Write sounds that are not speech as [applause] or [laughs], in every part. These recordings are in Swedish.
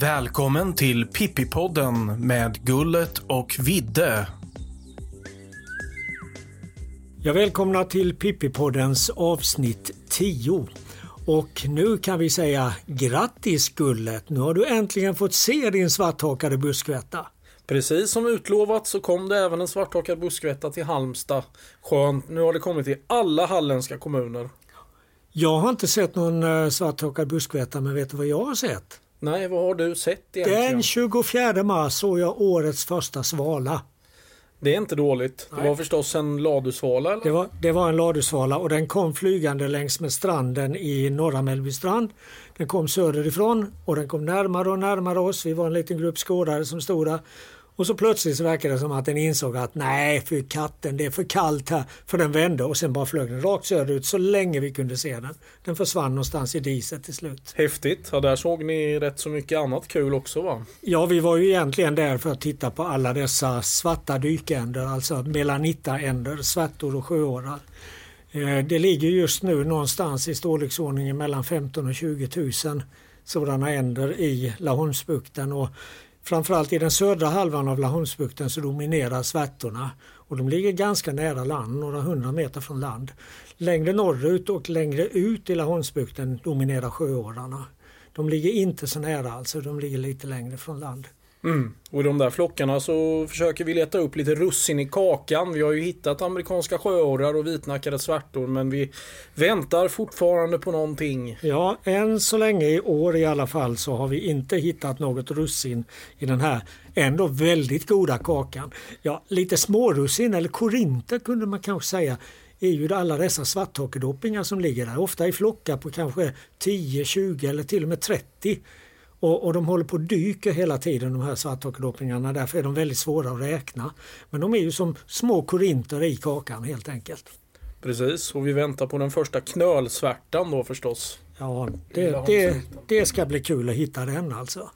Välkommen till Pippipodden med Gullet och Vidde. Jag välkomnar till Pippipoddens avsnitt 10. Och nu kan vi säga grattis Gullet, nu har du äntligen fått se din svarthakade buskvätta. Precis som utlovat så kom det även en svarthakad buskvätta till Halmstad. Skönt, nu har det kommit till alla halländska kommuner. Jag har inte sett någon eh, svarthakad buskvätta men vet du vad jag har sett? Nej, vad har du sett egentligen? Den 24 mars såg jag årets första svala. Det är inte dåligt. Det Nej. var förstås en ladusvala eller? Det var, det var en ladusvala och den kom flygande längs med stranden i norra Mellbystrand. Den kom söderifrån och den kom närmare och närmare oss. Vi var en liten grupp skådare som stod där. Och så plötsligt så verkade det som att den insåg att nej, för katten, det är för kallt här. För den vände och sen bara flög den rakt söderut så länge vi kunde se den. Den försvann någonstans i diset till slut. Häftigt. Ja, där såg ni rätt så mycket annat kul också va? Ja, vi var ju egentligen där för att titta på alla dessa svarta dykänder, alltså melanittaänder, svärtor och sjöorrar. Eh, Det ligger just nu någonstans i storleksordningen mellan 15 och 20 000 sådana änder i Laholmsbukten och framförallt i den södra halvan av Laholmsbukten så dominerar svärtorna och de ligger ganska nära land, några hundra meter från land. Längre norrut och längre ut i Laholmsbukten dominerar sjöårarna. De ligger inte så nära alltså, de ligger lite längre från land. Mm. Och i de där flockarna så försöker vi leta upp lite russin i kakan. Vi har ju hittat amerikanska sjöorrar och vitnackade svärtor men vi väntar fortfarande på någonting. Ja, än så länge i år i alla fall så har vi inte hittat något russin i den här ändå väldigt goda kakan. Ja, lite smårussin eller korinter kunde man kanske säga är ju alla dessa svarthakedoppingar som ligger där, ofta i flockar på kanske 10, 20 eller till och med 30. Och, och de håller på och dyker hela tiden de här svarthakedoppingarna, därför är de väldigt svåra att räkna. Men de är ju som små korinter i kakan helt enkelt. Precis, och vi väntar på den första knölsvärtan då förstås. Ja, det, det, det ska bli kul att hitta den alltså.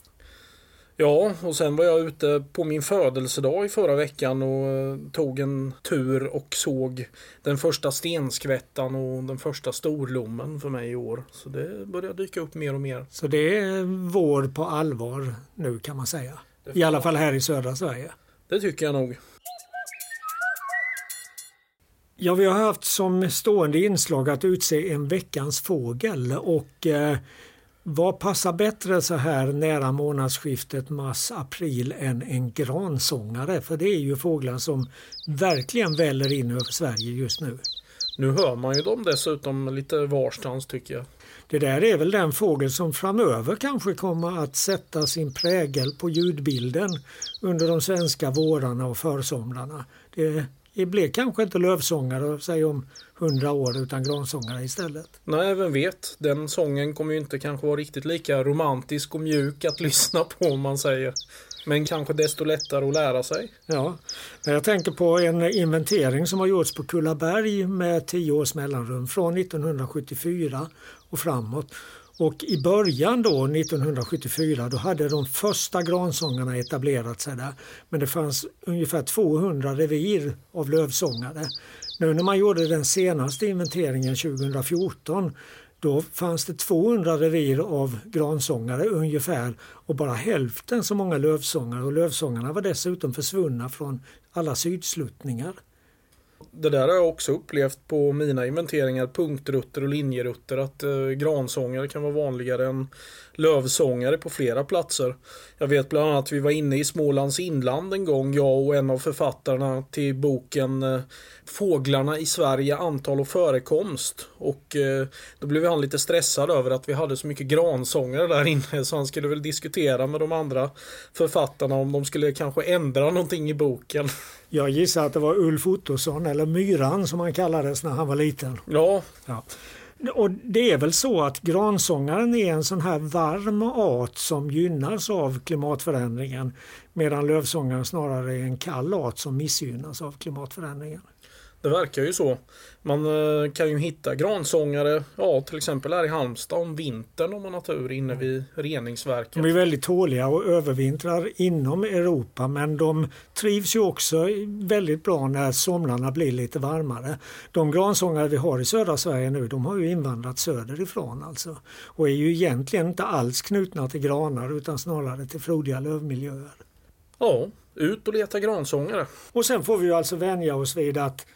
Ja, och sen var jag ute på min födelsedag i förra veckan och eh, tog en tur och såg den första stenskvättan och den första storlommen för mig i år. Så det börjar dyka upp mer och mer. Så det är vår på allvar nu kan man säga. I alla fall här i södra Sverige. Det tycker jag nog. Ja, vi har haft som stående inslag att utse en veckans fågel och eh, vad passar bättre så här nära månadsskiftet mars-april än en gransångare? För det är ju fåglar som verkligen väller in över Sverige just nu. Nu hör man ju dem dessutom lite varstans tycker jag. Det där är väl den fågel som framöver kanske kommer att sätta sin prägel på ljudbilden under de svenska vårarna och försomrarna. Det blir kanske inte lövsångare säg om hundra år utan gransångare istället. Nej, vem vet. Den sången kommer ju inte kanske vara riktigt lika romantisk och mjuk att [laughs] lyssna på om man säger. Men kanske desto lättare att lära sig. Ja, jag tänker på en inventering som har gjorts på Kullaberg med tio års mellanrum från 1974 och framåt. Och i början då 1974 då hade de första gransångarna etablerat sig där. Men det fanns ungefär 200 revir av lövsångare. Nu när man gjorde den senaste inventeringen 2014 då fanns det 200 revir av gransångare ungefär och bara hälften så många lövsångare och lövsångarna var dessutom försvunna från alla sydsluttningar. Det där har jag också upplevt på mina inventeringar, punktrutter och linjerutter, att eh, gransångare kan vara vanligare än lövsångare på flera platser. Jag vet bland annat att vi var inne i Smålands inland en gång, jag och en av författarna till boken eh, Fåglarna i Sverige, antal och förekomst. Och eh, då blev han lite stressad över att vi hade så mycket gransångare där inne så han skulle väl diskutera med de andra författarna om de skulle kanske ändra någonting i boken. Jag gissar att det var Ulf Ottosson, eller Myran som han kallades när han var liten. Ja, Ja. Och det är väl så att gransångaren är en sån här varm art som gynnas av klimatförändringen medan lövsångaren snarare är en kall art som missgynnas av klimatförändringen. Det verkar ju så. Man eh, kan ju hitta gransångare, ja till exempel här i Halmstad om vintern om man har tur inne vid reningsverket. De är väldigt tåliga och övervintrar inom Europa men de trivs ju också väldigt bra när somrarna blir lite varmare. De gransångare vi har i södra Sverige nu de har ju invandrat söderifrån alltså och är ju egentligen inte alls knutna till granar utan snarare till frodiga lövmiljöer. Ja, ut och leta gransångare. Och sen får vi ju alltså vänja oss vid att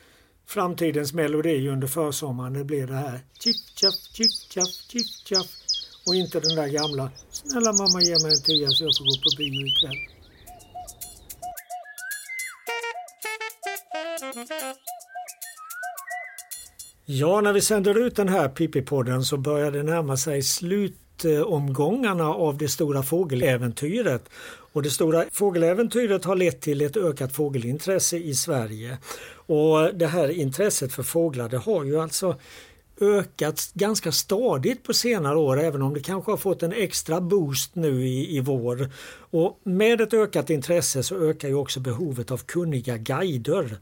framtidens melodi under försommaren det blir det här chiff chaff chiff chaff chiff chaff och inte den där gamla snälla mamma ge mig en tia så jag får gå på bio ikväll. Ja, när vi sänder ut den här Pippi-podden så börjar det närma sig slutomgångarna av det stora fågeläventyret. Och det stora fågeläventyret har lett till ett ökat fågelintresse i Sverige. Och det här intresset för fåglar det har ju alltså ökat ganska stadigt på senare år även om det kanske har fått en extra boost nu i, i vår. Och med ett ökat intresse så ökar ju också behovet av kunniga guider.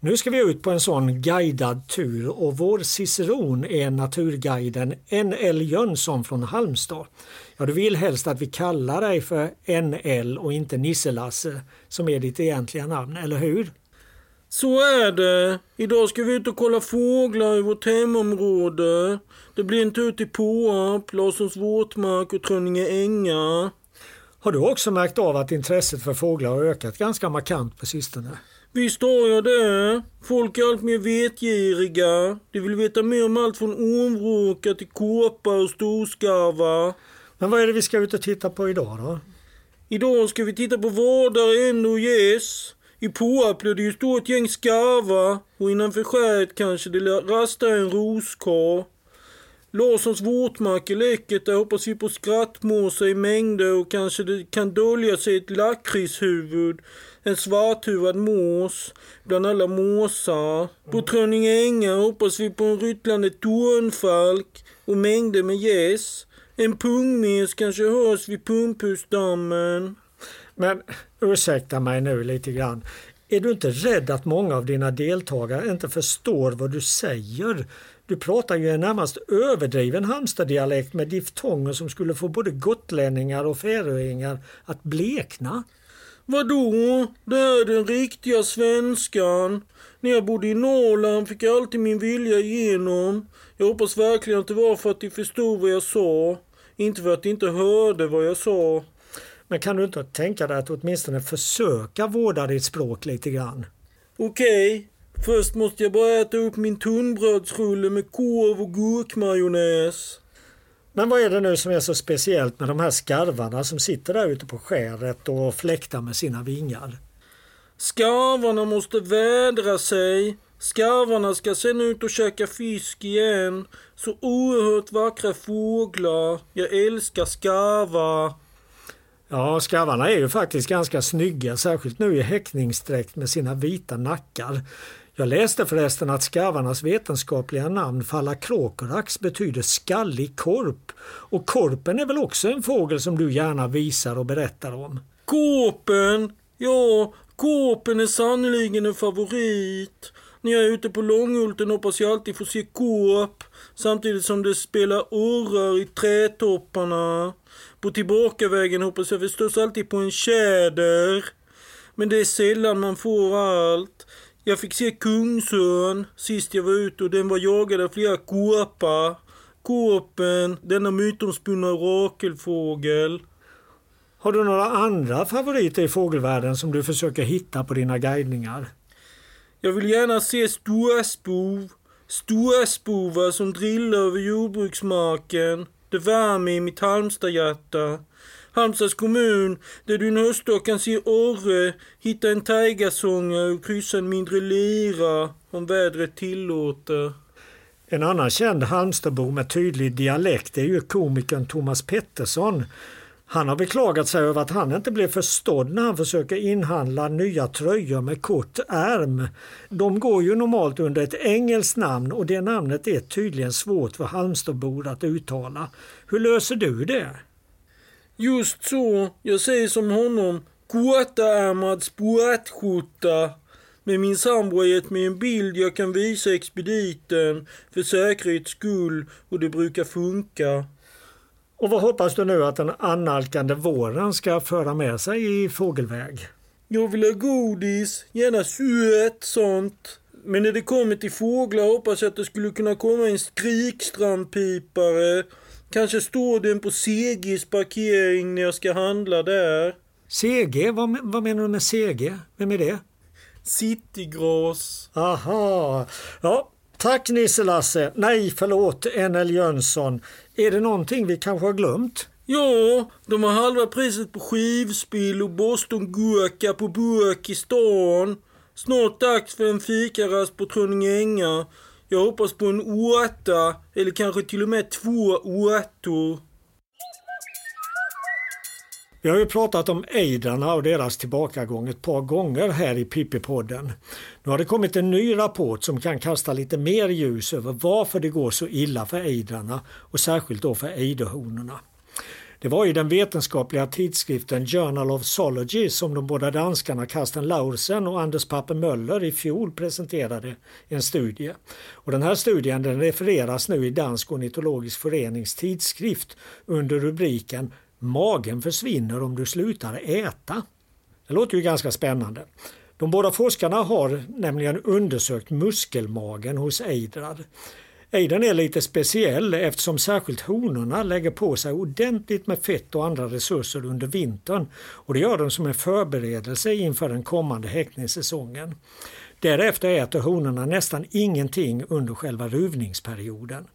Nu ska vi ut på en sån guidad tur och vår ciceron är naturguiden N.L. Jönsson från Halmstad. Ja, du vill helst att vi kallar dig för NL och inte Nisselasse som är ditt egentliga namn, eller hur? Så är det. Idag ska vi ut och kolla fåglar i vårt hemområde. Det blir en tur till Påarp, Larssons våtmark och Trönninge ängar. Har du också märkt av att intresset för fåglar har ökat ganska markant på sistone? Visst har jag det. Folk är allt mer vetgiriga. De vill veta mer om allt från ormvråka till kåpa och storskarvar. Men vad är det vi ska ut och titta på idag då? Idag ska vi titta på vårdare, en och gäss. I Påarp blir det ju stort gäng skarvar och innanför skäret kanske det rastar en roskar. Larssons våtmark är läckert, där hoppas vi på skrattmåsar i mängder och kanske det kan dölja sig ett lakritshuvud, en svarthuvad mås bland alla måsar. På Trönninge ängar hoppas vi på en ryttlande tornfalk och mängder med gäss. En pungmes kanske hörs vid Pumphusdammen. Men ursäkta mig nu lite grann. Är du inte rädd att många av dina deltagare inte förstår vad du säger? Du pratar ju en närmast överdriven Halmstaddialekt med diftonger som skulle få både gotlänningar och färöingar att blekna. Vadå? Det är den riktiga svenskan. När jag bodde i Norrland fick jag alltid min vilja igenom. Jag hoppas verkligen att det var för att de förstod vad jag sa. Inte för att de inte hörde vad jag sa. Men kan du inte tänka dig att åtminstone försöka vårda ditt språk lite grann? Okej, okay. först måste jag bara äta upp min tunnbrödsrulle med korv och gurkmajonnäs. Men vad är det nu som är så speciellt med de här skarvarna som sitter där ute på skäret och fläktar med sina vingar? Skarvarna måste vädra sig. Skarvarna ska sen ut och käka fisk igen. Så oerhört vackra fåglar. Jag älskar skarvar. Ja, skarvarna är ju faktiskt ganska snygga, särskilt nu i häckningsdräkt med sina vita nackar. Jag läste förresten att skarvarnas vetenskapliga namn Phalacrocorax betyder skallig korp. Och korpen är väl också en fågel som du gärna visar och berättar om? Korpen? Ja, korpen är sannerligen en favorit. När jag är ute på Långulten hoppas jag alltid få se korp samtidigt som det spelar orrar i trädtopparna. På tillbakavägen hoppas jag förstås alltid på en tjäder. Men det är sällan man får allt. Jag fick se Kungsörn sist jag var ute och den var jagad av flera kåpar. Kåpen, denna mytomspunna rakelfågel. Har du några andra favoriter i fågelvärlden som du försöker hitta på dina guidningar? Jag vill gärna se storspov. Storspovar som drillar över jordbruksmarken. Det värmer i mitt Halmstadhjärta. Halmstads kommun, där du en höstdag kan se orre, hitta en taigasångare och kryssa en mindre lira om vädret tillåter. En annan känd Halmstadbo med tydlig dialekt är ju komikern Thomas Pettersson. Han har beklagat sig över att han inte blev förstådd när han försöker inhandla nya tröjor med kort ärm. De går ju normalt under ett engelskt namn och det namnet är tydligen svårt för Halmstadbor att uttala. Hur löser du det? Just så. Jag säger som honom. Kortärmad sportskjorta. Men min sambo har gett mig en bild jag kan visa expediten för säkerhets skull och det brukar funka. Och vad hoppas du nu att den annalkande våren ska föra med sig i fågelväg? Jag vill ha godis, gärna sött sånt. Men när det kommer till fåglar hoppas jag att det skulle kunna komma en skrikstrandpipare. Kanske står den på CGs parkering när jag ska handla där. CG? Vad, vad menar du med CG? Vem är det? Citygras. Aha. Ja, tack Nisse Lasse. Nej, förlåt, NL Jönsson. Är det någonting vi kanske har glömt? Ja, de har halva priset på skivspill och bostongurka på burk i stan. Snart dags för en fikarast på Trondänga. Jag hoppas på en åtta, eller kanske till och med två åttor. Vi har ju pratat om ejdrarna och deras tillbakagång ett par gånger här i Pippi-podden. Nu har det kommit en ny rapport som kan kasta lite mer ljus över varför det går så illa för ejdrarna och särskilt då för ejderhonorna. Det var i den vetenskapliga tidskriften Journal of Zoology som de båda danskarna Karsten Laursen och Anders Pape Möller i fjol presenterade en studie. Och den här studien den refereras nu i Dansk ornitologisk förenings tidskrift under rubriken Magen försvinner om du slutar äta. Det låter ju ganska spännande. De båda forskarna har nämligen undersökt muskelmagen hos ejdrar. Ejdern är lite speciell eftersom särskilt honorna lägger på sig ordentligt med fett och andra resurser under vintern och det gör de som en förberedelse inför den kommande häckningssäsongen. Därefter äter honorna nästan ingenting under själva ruvningsperioden.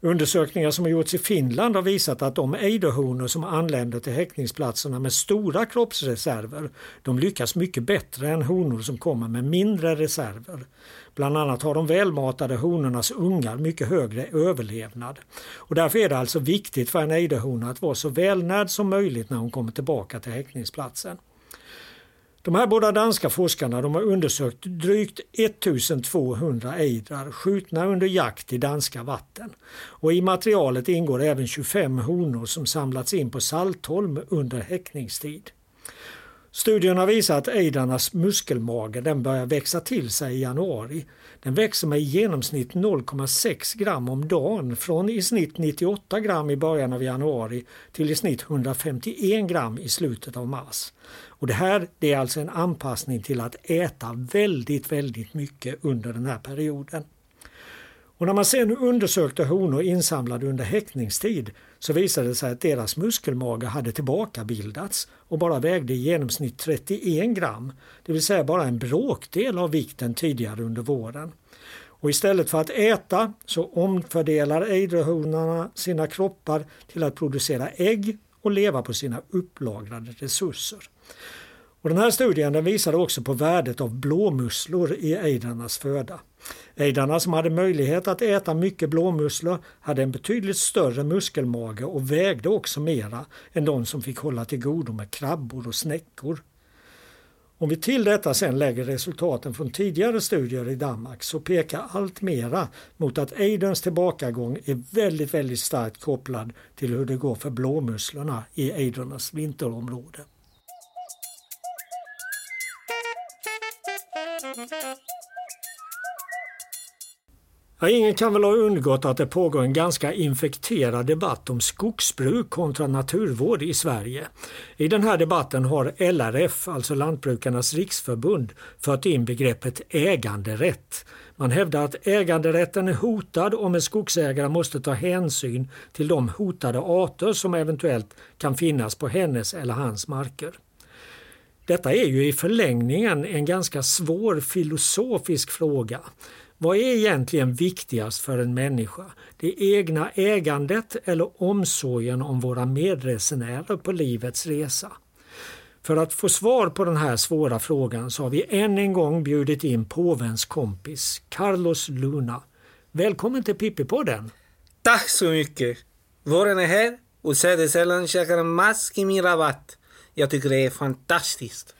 Undersökningar som har gjorts i Finland har visat att de ejderhonor som anländer till häckningsplatserna med stora kroppsreserver, de lyckas mycket bättre än honor som kommer med mindre reserver. Bland annat har de välmatade honornas ungar mycket högre överlevnad. Och därför är det alltså viktigt för en ejderhona att vara så välnärd som möjligt när hon kommer tillbaka till häckningsplatsen. De här båda danska forskarna de har undersökt drygt 1200 ejdrar skjutna under jakt i danska vatten. Och I materialet ingår även 25 honor som samlats in på Saltholm under häckningstid. Studien har visat att ejdrarnas muskelmage den börjar växa till sig i januari. Den växer med i genomsnitt 0,6 gram om dagen från i snitt 98 gram i början av januari till i snitt 151 gram i slutet av mars. Och Det här det är alltså en anpassning till att äta väldigt, väldigt mycket under den här perioden. Och när man sen undersökte honor insamlade under häckningstid så visade det sig att deras muskelmage hade tillbakabildats och bara vägde i genomsnitt 31 gram, det vill säga bara en bråkdel av vikten tidigare under våren. Och istället för att äta så omfördelar ejderhonorna sina kroppar till att producera ägg och leva på sina upplagrade resurser. Och den här studien den visade också på värdet av blåmusslor i ejdrarnas föda. Ejdarna som hade möjlighet att äta mycket blåmusslor hade en betydligt större muskelmage och vägde också mera än de som fick hålla till godo med krabbor och snäckor. Om vi till detta sen lägger resultaten från tidigare studier i Danmark så pekar allt mera mot att ejderns tillbakagång är väldigt, väldigt starkt kopplad till hur det går för blåmusslorna i ejdernas vinterområde. Ja, ingen kan väl ha undgått att det pågår en ganska infekterad debatt om skogsbruk kontra naturvård i Sverige. I den här debatten har LRF, alltså Lantbrukarnas riksförbund, fört in begreppet äganderätt. Man hävdar att äganderätten är hotad om en skogsägare måste ta hänsyn till de hotade arter som eventuellt kan finnas på hennes eller hans marker. Detta är ju i förlängningen en ganska svår filosofisk fråga. Vad är egentligen viktigast för en människa? Det egna ägandet eller omsorgen om våra medresenärer på livets resa? För att få svar på den här svåra frågan så har vi än en gång bjudit in påvens kompis Carlos Luna. Välkommen till Pippi-podden! Tack så mycket! Våren är här och sädesällan käkar en mask i min rabatt. Jag tycker det är fantastiskt.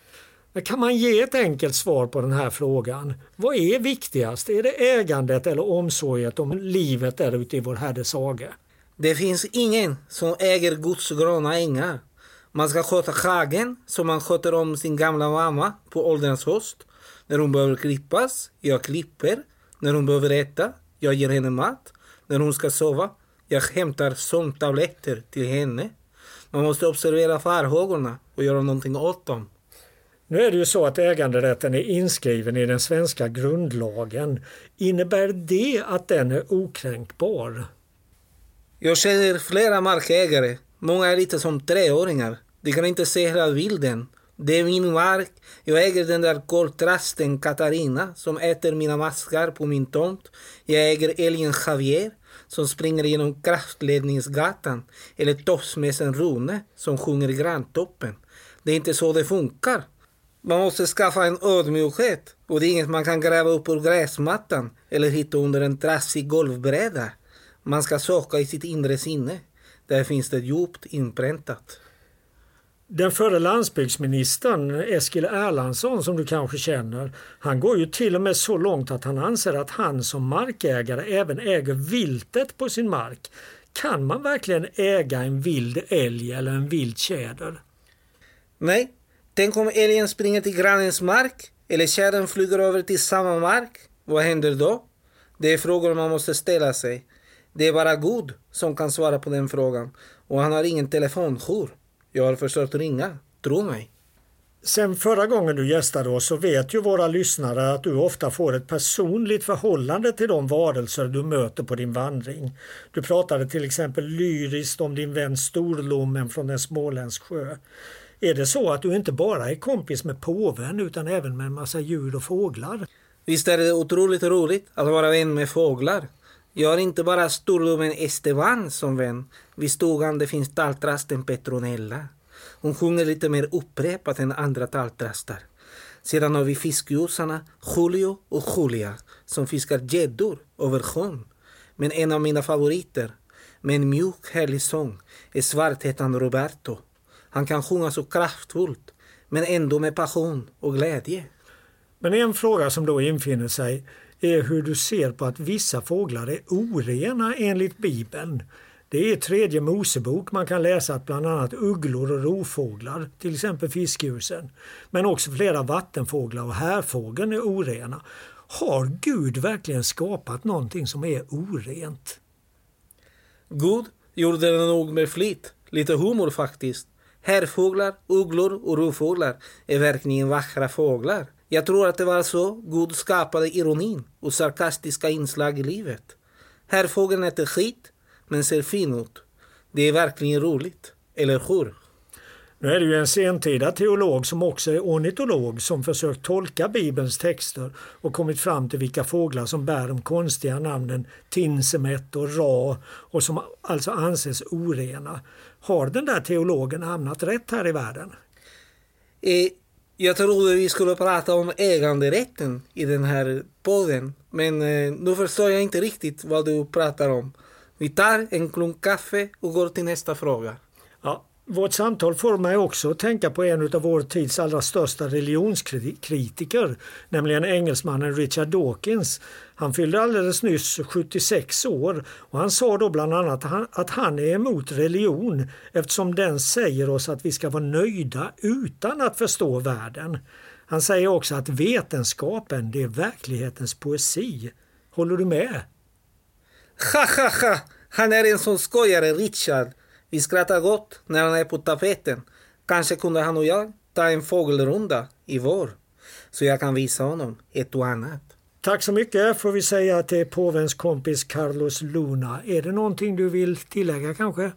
Kan man ge ett enkelt svar på den här frågan? Vad är viktigast? Är det ägandet eller omsorgen om livet där ute i vår Herres hage? Det finns ingen som äger Guds gröna ängar. Man ska sköta hagen som man sköter om sin gamla mamma på ålderns höst. När hon behöver klippas, jag klipper. När hon behöver äta, jag ger henne mat. När hon ska sova, jag hämtar sömntabletter till henne. Man måste observera farhågorna och göra någonting åt dem. Nu är det ju så att äganderätten är inskriven i den svenska grundlagen. Innebär det att den är okränkbar? Jag känner flera markägare. Många är lite som treåringar. De kan inte se hela bilden. Det är min mark. Jag äger den där koltrasten Katarina som äter mina maskar på min tomt. Jag äger älgen Javier som springer genom kraftledningsgatan. Eller tofsmässen Rune som sjunger i granntoppen. Det är inte så det funkar. Man måste skaffa en ödmjukhet och det är inget man kan gräva upp ur gräsmattan eller hitta under en trassig golvbräda. Man ska söka i sitt inre sinne. Där finns det djupt inpräntat. Den förre landsbygdsministern Eskil Erlandsson som du kanske känner, han går ju till och med så långt att han anser att han som markägare även äger viltet på sin mark. Kan man verkligen äga en vild älg eller en vild tjäder? Nej, tänk om älgen springer till grannens mark eller kärren flyger över till samma mark. Vad händer då? Det är frågor man måste ställa sig. Det är bara Gud som kan svara på den frågan och han har ingen telefonjour. Jag har försökt ringa, tro mig. Sen förra gången du gästade oss så vet ju våra lyssnare att du ofta får ett personligt förhållande till de varelser du möter på din vandring. Du pratade till exempel lyriskt om din vän Storlommen från en småländsk sjö. Är det så att du inte bara är kompis med påven utan även med en massa djur och fåglar? Visst är det otroligt roligt att vara vän med fåglar. Jag har inte bara stordomen Esteban som vän. Vid stugan det finns taltrasten Petronella. Hon sjunger lite mer upprepat än andra taltrastar. Sedan har vi fiskgjusarna Julio och Julia som fiskar gäddor över sjön. Men en av mina favoriter, med en mjuk härlig sång, är svarthättan Roberto. Han kan sjunga så kraftfullt, men ändå med passion och glädje. Men en fråga som då infinner sig är hur du ser på att vissa fåglar är orena enligt Bibeln. Det är tredje Mosebok man kan läsa att bland annat ugglor och rovfåglar, till exempel fiskgjusen, men också flera vattenfåglar och härfågeln är orena. Har Gud verkligen skapat någonting som är orent? Gud gjorde det nog med flit. Lite humor faktiskt. Härfåglar, ugglor och rovfåglar är verkligen vackra fåglar. Jag tror att det var så Gud skapade ironin och sarkastiska inslag i livet. Härfågeln äter skit, men ser fin ut. Det är verkligen roligt, eller hur? Nu är det ju en sentida teolog som också är ornitolog som försökt tolka Bibelns texter och kommit fram till vilka fåglar som bär de konstiga namnen Tinsemet och Ra och som alltså anses orena. Har den där teologen hamnat rätt här i världen? Eh, jag trodde vi skulle prata om äganderätten i den här podden. Men eh, nu förstår jag inte riktigt vad du pratar om. Vi tar en klunk kaffe och går till nästa fråga. Ja, vårt samtal får mig också att tänka på en av vår tids allra största religionskritiker, nämligen engelsmannen Richard Dawkins. Han fyllde alldeles nyss 76 år och han sa då bland annat att han är emot religion eftersom den säger oss att vi ska vara nöjda utan att förstå världen. Han säger också att vetenskapen det är verklighetens poesi. Håller du med? Ha ha ha! Han är en sån skojare, Richard. Vi skrattar gott när han är på tapeten. Kanske kunde han och jag ta en fågelrunda i vår. Så jag kan visa honom ett och annat. Tack så mycket får vi säga till påvens kompis Carlos Luna. Är det någonting du vill tillägga kanske?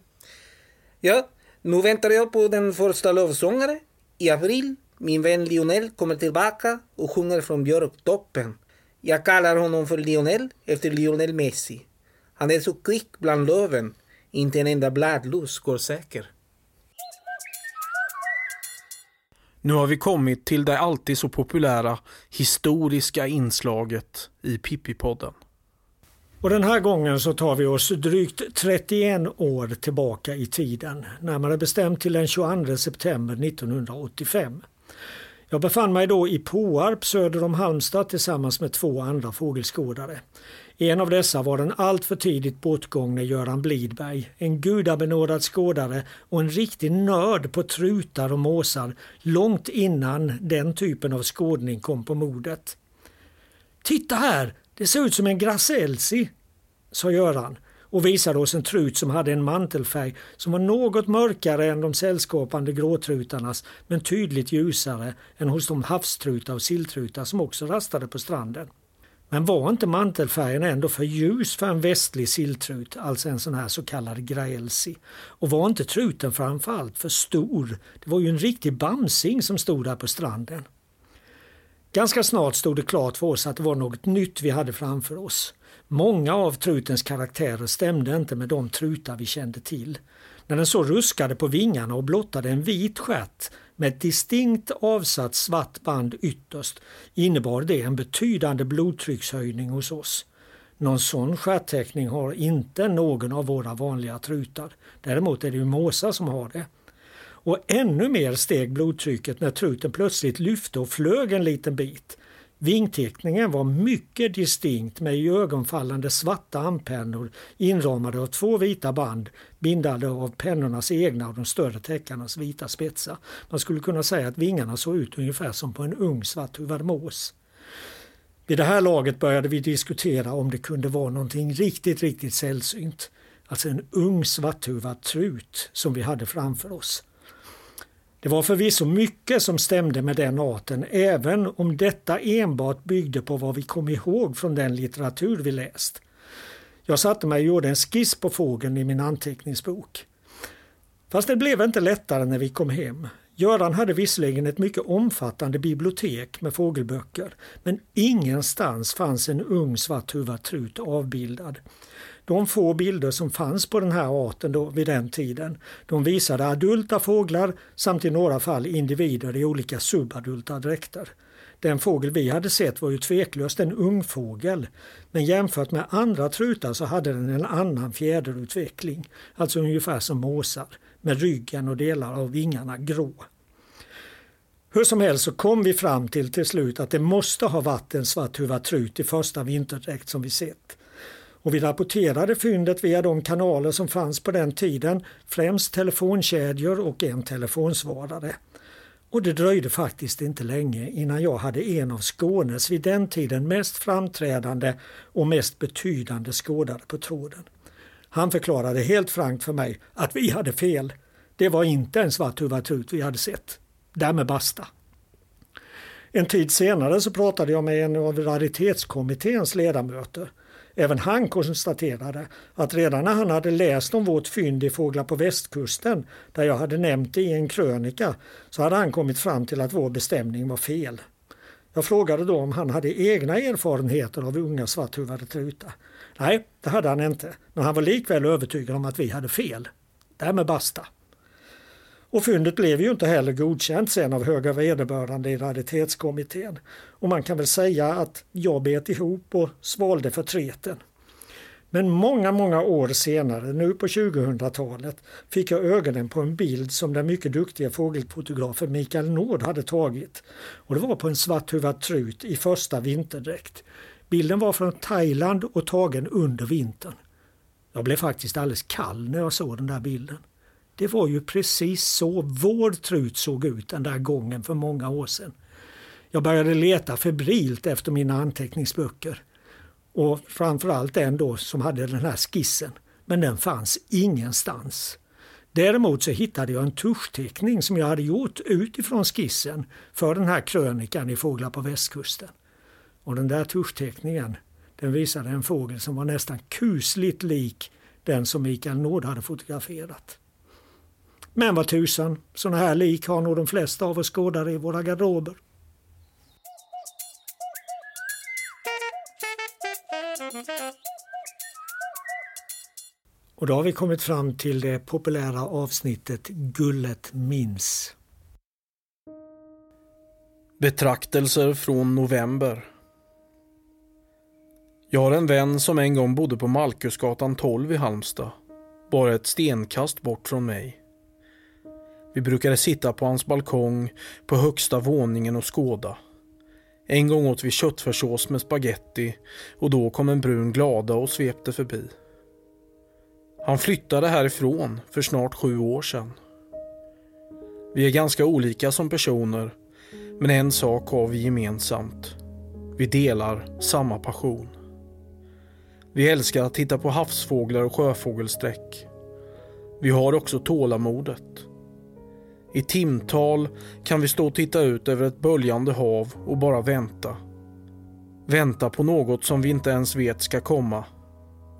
Ja, nu väntar jag på den första lovsångare. I april, min vän Lionel kommer tillbaka och sjunger från Björktoppen. Jag kallar honom för Lionel efter Lionel Messi. Han är så kvick bland löven. Inte en enda bladlus går säker. Nu har vi kommit till det alltid så populära historiska inslaget i Pippi-podden. Och den här gången så tar vi oss drygt 31 år tillbaka i tiden, närmare bestämt till den 22 september 1985. Jag befann mig då i Påarp söder om Halmstad tillsammans med två andra fågelskådare. En av dessa var den alltför tidigt bortgångne Göran Blidberg, en gudabenådad skådare och en riktig nörd på trutar och måsar långt innan den typen av skådning kom på modet. Titta här, det ser ut som en Gracelsi, sa Göran och visade oss en trut som hade en mantelfärg som var något mörkare än de sällskapande gråtrutarnas men tydligt ljusare än hos de havstrutar och silltrutar som också rastade på stranden. Men var inte mantelfärgen ändå för ljus för en västlig silltrut, alltså en sån här så kallad graelsi? Och var inte truten framförallt för stor? Det var ju en riktig bamsing som stod där på stranden. Ganska snart stod det klart för oss att det var något nytt vi hade framför oss. Många av trutens karaktärer stämde inte med de trutar vi kände till. När den så ruskade på vingarna och blottade en vit stjärt med ett distinkt avsatt svart band ytterst innebar det en betydande blodtryckshöjning hos oss. Någon sån stjärtteckning har inte någon av våra vanliga trutar. Däremot är det ju måsar som har det. Och ännu mer steg blodtrycket när truten plötsligt lyfte och flög en liten bit. Vingteckningen var mycket distinkt med ögonfallande svarta anpennor inramade av två vita band bindade av pennornas egna och de större täckarnas vita spetsar. Man skulle kunna säga att vingarna såg ut ungefär som på en ung svarthuvad mås. Vid det här laget började vi diskutera om det kunde vara någonting riktigt, riktigt sällsynt. Alltså en ung svarthuvad trut som vi hade framför oss. Det var förvisso mycket som stämde med den arten även om detta enbart byggde på vad vi kom ihåg från den litteratur vi läst. Jag satte mig och gjorde en skiss på fågeln i min anteckningsbok. Fast det blev inte lättare när vi kom hem. Göran hade visserligen ett mycket omfattande bibliotek med fågelböcker men ingenstans fanns en ung svarthuvad trut avbildad. De få bilder som fanns på den här arten då, vid den tiden, de visade adulta fåglar samt i några fall individer i olika subadulta dräkter. Den fågel vi hade sett var ju tveklöst en ungfågel, men jämfört med andra trutar så hade den en annan fjäderutveckling, alltså ungefär som måsar, med ryggen och delar av vingarna grå. Hur som helst så kom vi fram till till slut att det måste ha varit en svarthuvad trut i första vinterdräkt som vi sett. Och vi rapporterade fyndet via de kanaler som fanns på den tiden, främst telefonkedjor och en telefonsvarare. Och det dröjde faktiskt inte länge innan jag hade en av Skånes vid den tiden mest framträdande och mest betydande skådare på tråden. Han förklarade helt frankt för mig att vi hade fel. Det var inte en svart huvudtrut vi hade sett. Därmed basta. En tid senare så pratade jag med en av raritetskommitténs ledamöter Även han konstaterade att redan när han hade läst om vårt fynd i Fåglar på västkusten, där jag hade nämnt det i en krönika, så hade han kommit fram till att vår bestämning var fel. Jag frågade då om han hade egna erfarenheter av unga svarthuvade trutar. Nej, det hade han inte, men han var likväl övertygad om att vi hade fel. Därmed basta. Och fyndet blev ju inte heller godkänt sen av höga vederbörande i raritetskommittén. Och man kan väl säga att jag bet ihop och svalde förtreten. Men många, många år senare, nu på 2000-talet, fick jag ögonen på en bild som den mycket duktiga fågelfotografen Mikael Nord hade tagit. Och det var på en svarthuvad trut i första vinterdräkt. Bilden var från Thailand och tagen under vintern. Jag blev faktiskt alldeles kall när jag såg den där bilden. Det var ju precis så vår trut såg ut den där gången för många år sedan. Jag började leta febrilt efter mina anteckningsböcker. Och framförallt den då som hade den här skissen. Men den fanns ingenstans. Däremot så hittade jag en tuschteckning som jag hade gjort utifrån skissen för den här krönikan i Fåglar på västkusten. Och den där tuschteckningen den visade en fågel som var nästan kusligt lik den som Mikael Nord hade fotograferat. Men vad tusan, sådana här lik har nog de flesta av oss skådare i våra garderober. Och då har vi kommit fram till det populära avsnittet Gullet minns. Betraktelser från november. Jag har en vän som en gång bodde på Malkusgatan 12 i Halmstad. Bara ett stenkast bort från mig. Vi brukade sitta på hans balkong på högsta våningen och skåda. En gång åt vi köttfärssås med spaghetti och då kom en brun glada och svepte förbi. Han flyttade härifrån för snart sju år sedan. Vi är ganska olika som personer, men en sak har vi gemensamt. Vi delar samma passion. Vi älskar att titta på havsfåglar och sjöfågelsträck. Vi har också tålamodet. I timtal kan vi stå och titta ut över ett böljande hav och bara vänta. Vänta på något som vi inte ens vet ska komma.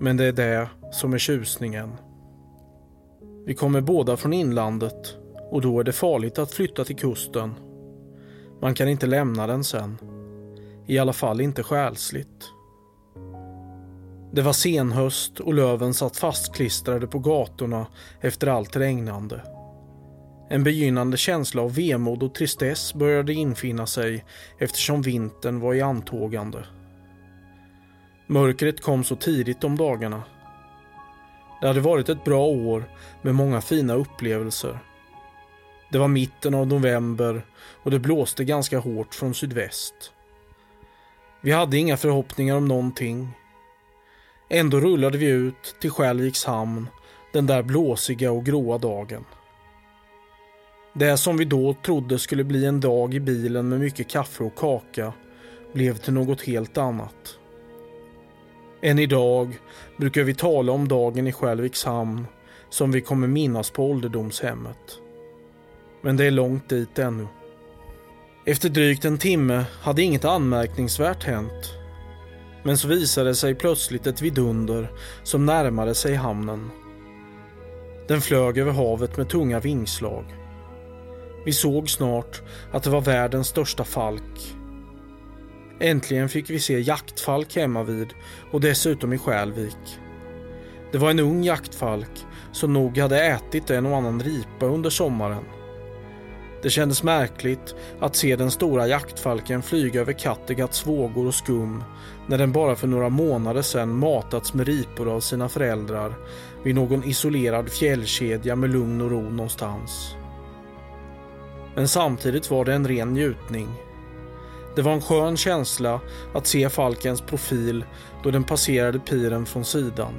Men det är det som är tjusningen. Vi kommer båda från inlandet och då är det farligt att flytta till kusten. Man kan inte lämna den sen. I alla fall inte själsligt. Det var senhöst och löven satt fastklistrade på gatorna efter allt regnande. En begynnande känsla av vemod och tristess började infinna sig eftersom vintern var i antågande. Mörkret kom så tidigt om dagarna. Det hade varit ett bra år med många fina upplevelser. Det var mitten av november och det blåste ganska hårt från sydväst. Vi hade inga förhoppningar om någonting. Ändå rullade vi ut till Skälviks hamn den där blåsiga och gråa dagen. Det som vi då trodde skulle bli en dag i bilen med mycket kaffe och kaka blev till något helt annat. Än idag brukar vi tala om dagen i Skälviks hamn som vi kommer minnas på ålderdomshemmet. Men det är långt dit ännu. Efter drygt en timme hade inget anmärkningsvärt hänt. Men så visade sig plötsligt ett vidunder som närmade sig hamnen. Den flög över havet med tunga vingslag. Vi såg snart att det var världens största falk. Äntligen fick vi se jaktfalk hemma vid och dessutom i Skälvik. Det var en ung jaktfalk som nog hade ätit en och annan ripa under sommaren. Det kändes märkligt att se den stora jaktfalken flyga över Kattegats vågor och skum när den bara för några månader sedan matats med ripor av sina föräldrar vid någon isolerad fjällkedja med lugn och ro någonstans. Men samtidigt var det en ren njutning. Det var en skön känsla att se falkens profil då den passerade piren från sidan.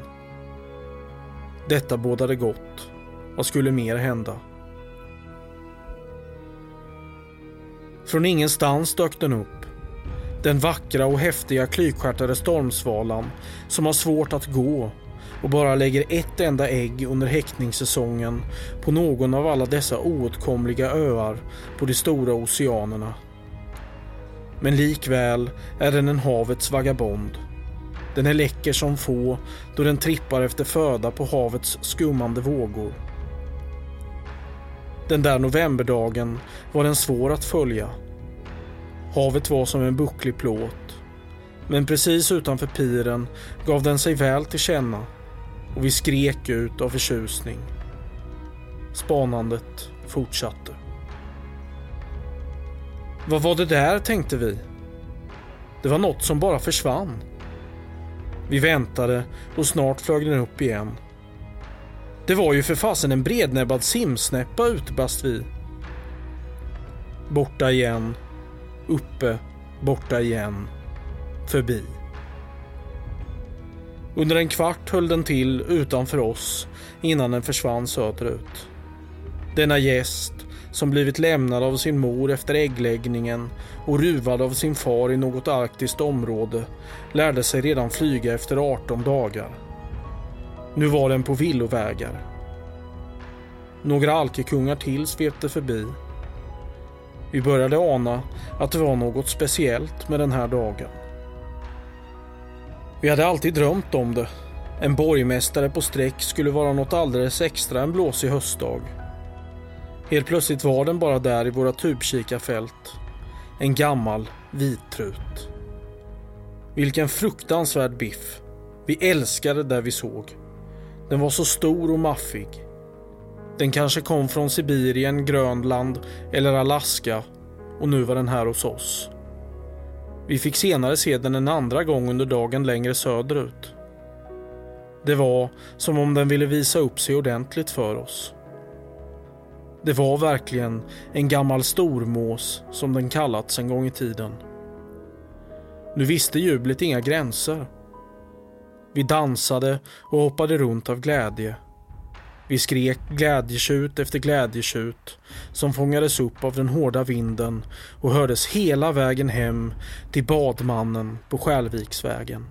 Detta bådade gott. Vad skulle mer hända? Från ingenstans dök den upp. Den vackra och häftiga klykstjärtade stormsvalan som har svårt att gå och bara lägger ett enda ägg under häckningssäsongen på någon av alla dessa oåtkomliga öar på de stora oceanerna. Men likväl är den en havets vagabond. Den är läcker som få då den trippar efter föda på havets skummande vågor. Den där novemberdagen var den svår att följa. Havet var som en bucklig plåt. Men precis utanför piren gav den sig väl till känna och vi skrek ut av förtjusning. Spanandet fortsatte. Vad var det där, tänkte vi. Det var något som bara försvann. Vi väntade och snart flög den upp igen. Det var ju för fasen en brednäbbad simsnäppa utbrast vi. Borta igen. Uppe. Borta igen. Förbi. Under en kvart höll den till utanför oss innan den försvann söderut. Denna gäst, som blivit lämnad av sin mor efter äggläggningen och ruvad av sin far i något arktiskt område, lärde sig redan flyga efter 18 dagar. Nu var den på villovägar. Några alkekungar till svepte förbi. Vi började ana att det var något speciellt med den här dagen. Vi hade alltid drömt om det. En borgmästare på sträck skulle vara något alldeles extra en blåsig höstdag. Helt plötsligt var den bara där i våra tubkikarfält. En gammal vittrut. Vilken fruktansvärd biff. Vi älskade det vi såg. Den var så stor och maffig. Den kanske kom från Sibirien, Grönland eller Alaska och nu var den här hos oss. Vi fick senare se den en andra gång under dagen längre söderut. Det var som om den ville visa upp sig ordentligt för oss. Det var verkligen en gammal stormås som den kallats en gång i tiden. Nu visste jublet inga gränser. Vi dansade och hoppade runt av glädje. Vi skrek glädjetjut efter glädjetjut som fångades upp av den hårda vinden och hördes hela vägen hem till badmannen på Skälviksvägen.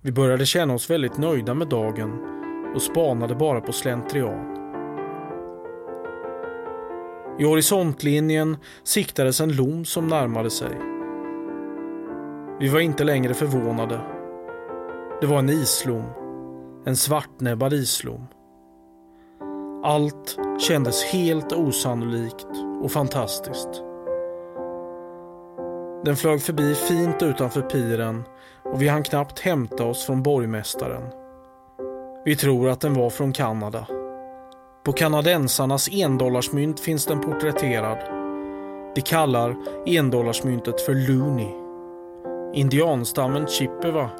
Vi började känna oss väldigt nöjda med dagen och spanade bara på slentrian. I horisontlinjen siktades en lom som närmade sig. Vi var inte längre förvånade. Det var en islom. En svartnäbbad islom. Allt kändes helt osannolikt och fantastiskt. Den flög förbi fint utanför piren och vi hann knappt hämta oss från borgmästaren. Vi tror att den var från Kanada. På kanadensarnas endollarsmynt finns den porträtterad. De kallar endollarsmyntet för Looney. Indianstammen Chippewa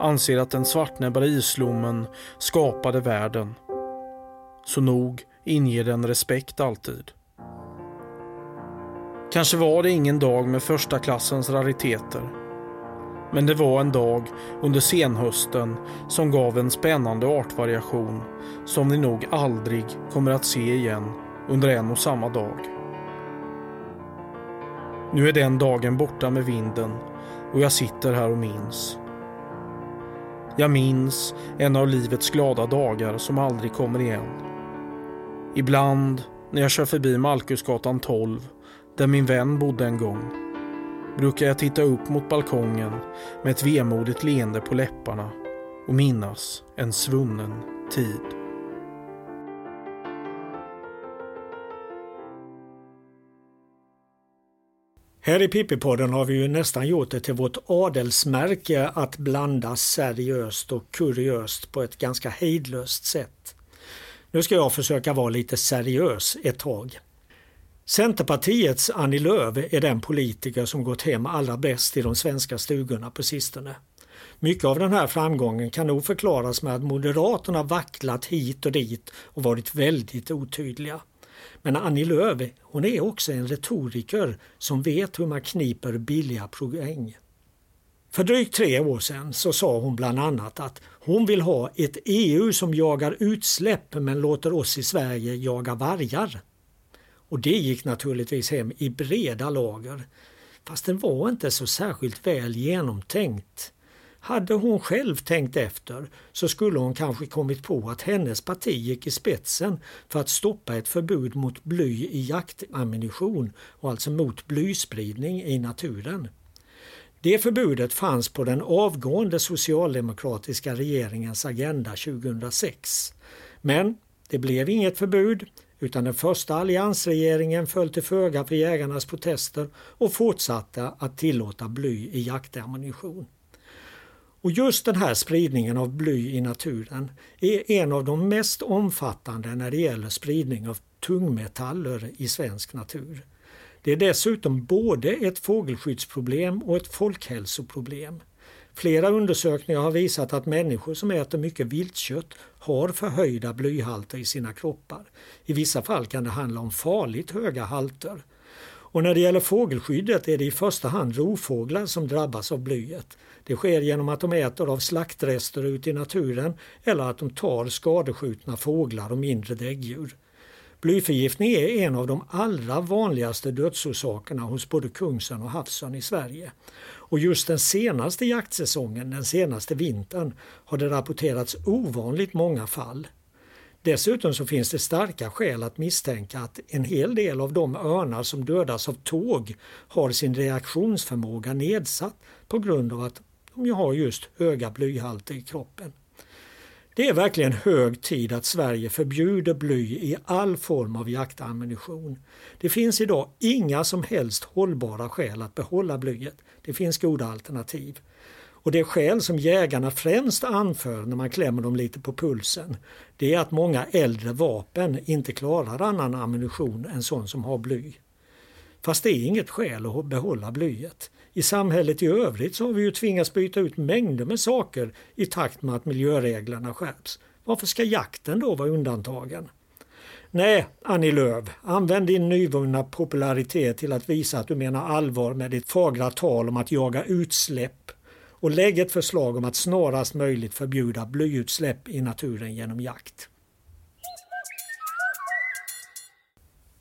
anser att den svartnäbbade islommen skapade världen. Så nog inger den respekt alltid. Kanske var det ingen dag med första klassens rariteter. Men det var en dag under senhösten som gav en spännande artvariation som vi nog aldrig kommer att se igen under en och samma dag. Nu är den dagen borta med vinden och jag sitter här och minns. Jag minns en av livets glada dagar som aldrig kommer igen. Ibland när jag kör förbi Malkusgatan 12 där min vän bodde en gång brukar jag titta upp mot balkongen med ett vemodigt leende på läpparna och minnas en svunnen tid. Här i Pippipodden har vi ju nästan gjort det till vårt adelsmärke att blanda seriöst och kuriöst på ett ganska hejdlöst sätt. Nu ska jag försöka vara lite seriös ett tag. Centerpartiets Annie Lööf är den politiker som gått hem allra bäst i de svenska stugorna på sistone. Mycket av den här framgången kan nog förklaras med att Moderaterna vacklat hit och dit och varit väldigt otydliga. Men Annie Lööf, hon är också en retoriker som vet hur man kniper billiga poäng. För drygt tre år sedan så sa hon bland annat att hon vill ha ett EU som jagar utsläpp men låter oss i Sverige jaga vargar. Och det gick naturligtvis hem i breda lager. Fast den var inte så särskilt väl genomtänkt. Hade hon själv tänkt efter så skulle hon kanske kommit på att hennes parti gick i spetsen för att stoppa ett förbud mot bly i jaktammunition och alltså mot blyspridning i naturen. Det förbudet fanns på den avgående socialdemokratiska regeringens agenda 2006. Men det blev inget förbud utan den första alliansregeringen föll till föga för jägarnas protester och fortsatte att tillåta bly i jaktammunition. Och just den här spridningen av bly i naturen är en av de mest omfattande när det gäller spridning av tungmetaller i svensk natur. Det är dessutom både ett fågelskyddsproblem och ett folkhälsoproblem. Flera undersökningar har visat att människor som äter mycket viltkött har förhöjda blyhalter i sina kroppar. I vissa fall kan det handla om farligt höga halter. Och när det gäller fågelskyddet är det i första hand rovfåglar som drabbas av blyet. Det sker genom att de äter av slaktrester ute i naturen eller att de tar skadeskjutna fåglar och mindre däggdjur. Blyförgiftning är en av de allra vanligaste dödsorsakerna hos både kungsörn och havsörn i Sverige. Och just den senaste jaktsäsongen, den senaste vintern, har det rapporterats ovanligt många fall. Dessutom så finns det starka skäl att misstänka att en hel del av de örnar som dödas av tåg har sin reaktionsförmåga nedsatt på grund av att de har just höga blyhalter i kroppen. Det är verkligen hög tid att Sverige förbjuder bly i all form av jaktammunition. Det finns idag inga som helst hållbara skäl att behålla blyet. Det finns goda alternativ. Och det skäl som jägarna främst anför när man klämmer dem lite på pulsen det är att många äldre vapen inte klarar annan ammunition än sån som har bly. Fast det är inget skäl att behålla blyet. I samhället i övrigt så har vi ju tvingats byta ut mängder med saker i takt med att miljöreglerna skärps. Varför ska jakten då vara undantagen? Nej, Annie Lööf, använd din nyvunna popularitet till att visa att du menar allvar med ditt fagra tal om att jaga utsläpp och lägg ett förslag om att snarast möjligt förbjuda blyutsläpp i naturen genom jakt.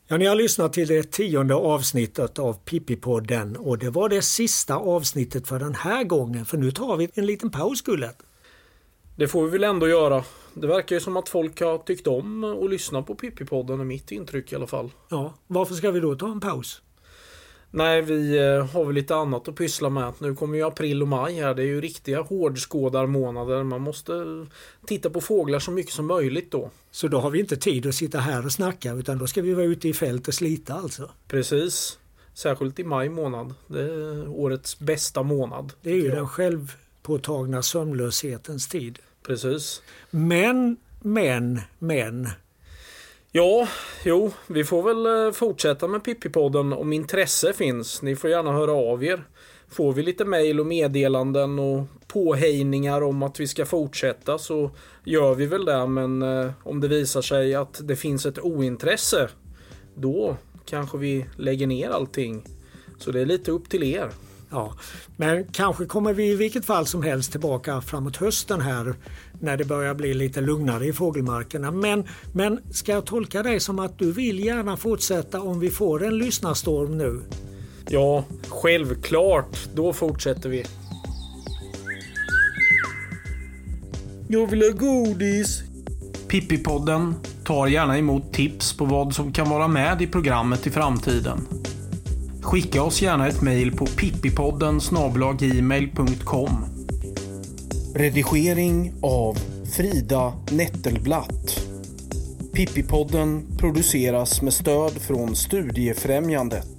Ja, ni har lyssnat till det tionde avsnittet av Pippi-podden och det var det sista avsnittet för den här gången för nu tar vi en liten paus Gullet. Det får vi väl ändå göra. Det verkar ju som att folk har tyckt om att lyssna på Pippi-podden, är mitt intryck i alla fall. Ja, varför ska vi då ta en paus? Nej, vi eh, har väl lite annat att pyssla med. Nu kommer ju april och maj här. Det är ju riktiga hårdskådarmånader. Man måste titta på fåglar så mycket som möjligt då. Så då har vi inte tid att sitta här och snacka utan då ska vi vara ute i fält och slita alltså? Precis. Särskilt i maj månad. Det är årets bästa månad. Det är ju den självpåtagna sömnlöshetens tid. Precis. Men, men, men. Ja, jo, vi får väl eh, fortsätta med Pippi-podden om intresse finns. Ni får gärna höra av er. Får vi lite mejl och meddelanden och påhejningar om att vi ska fortsätta så gör vi väl det. Men eh, om det visar sig att det finns ett ointresse då kanske vi lägger ner allting. Så det är lite upp till er. Ja, men kanske kommer vi i vilket fall som helst tillbaka framåt hösten här när det börjar bli lite lugnare i fågelmarkerna. Men, men ska jag tolka dig som att du vill gärna fortsätta om vi får en lyssnarstorm nu? Ja, självklart. Då fortsätter vi. Jag vill ha godis. Pippi-podden tar gärna emot tips på vad som kan vara med i programmet i framtiden. Skicka oss gärna ett mejl på pippipodden gmail.com. Redigering av Frida Nettelblatt. Pippipodden produceras med stöd från Studiefrämjandet.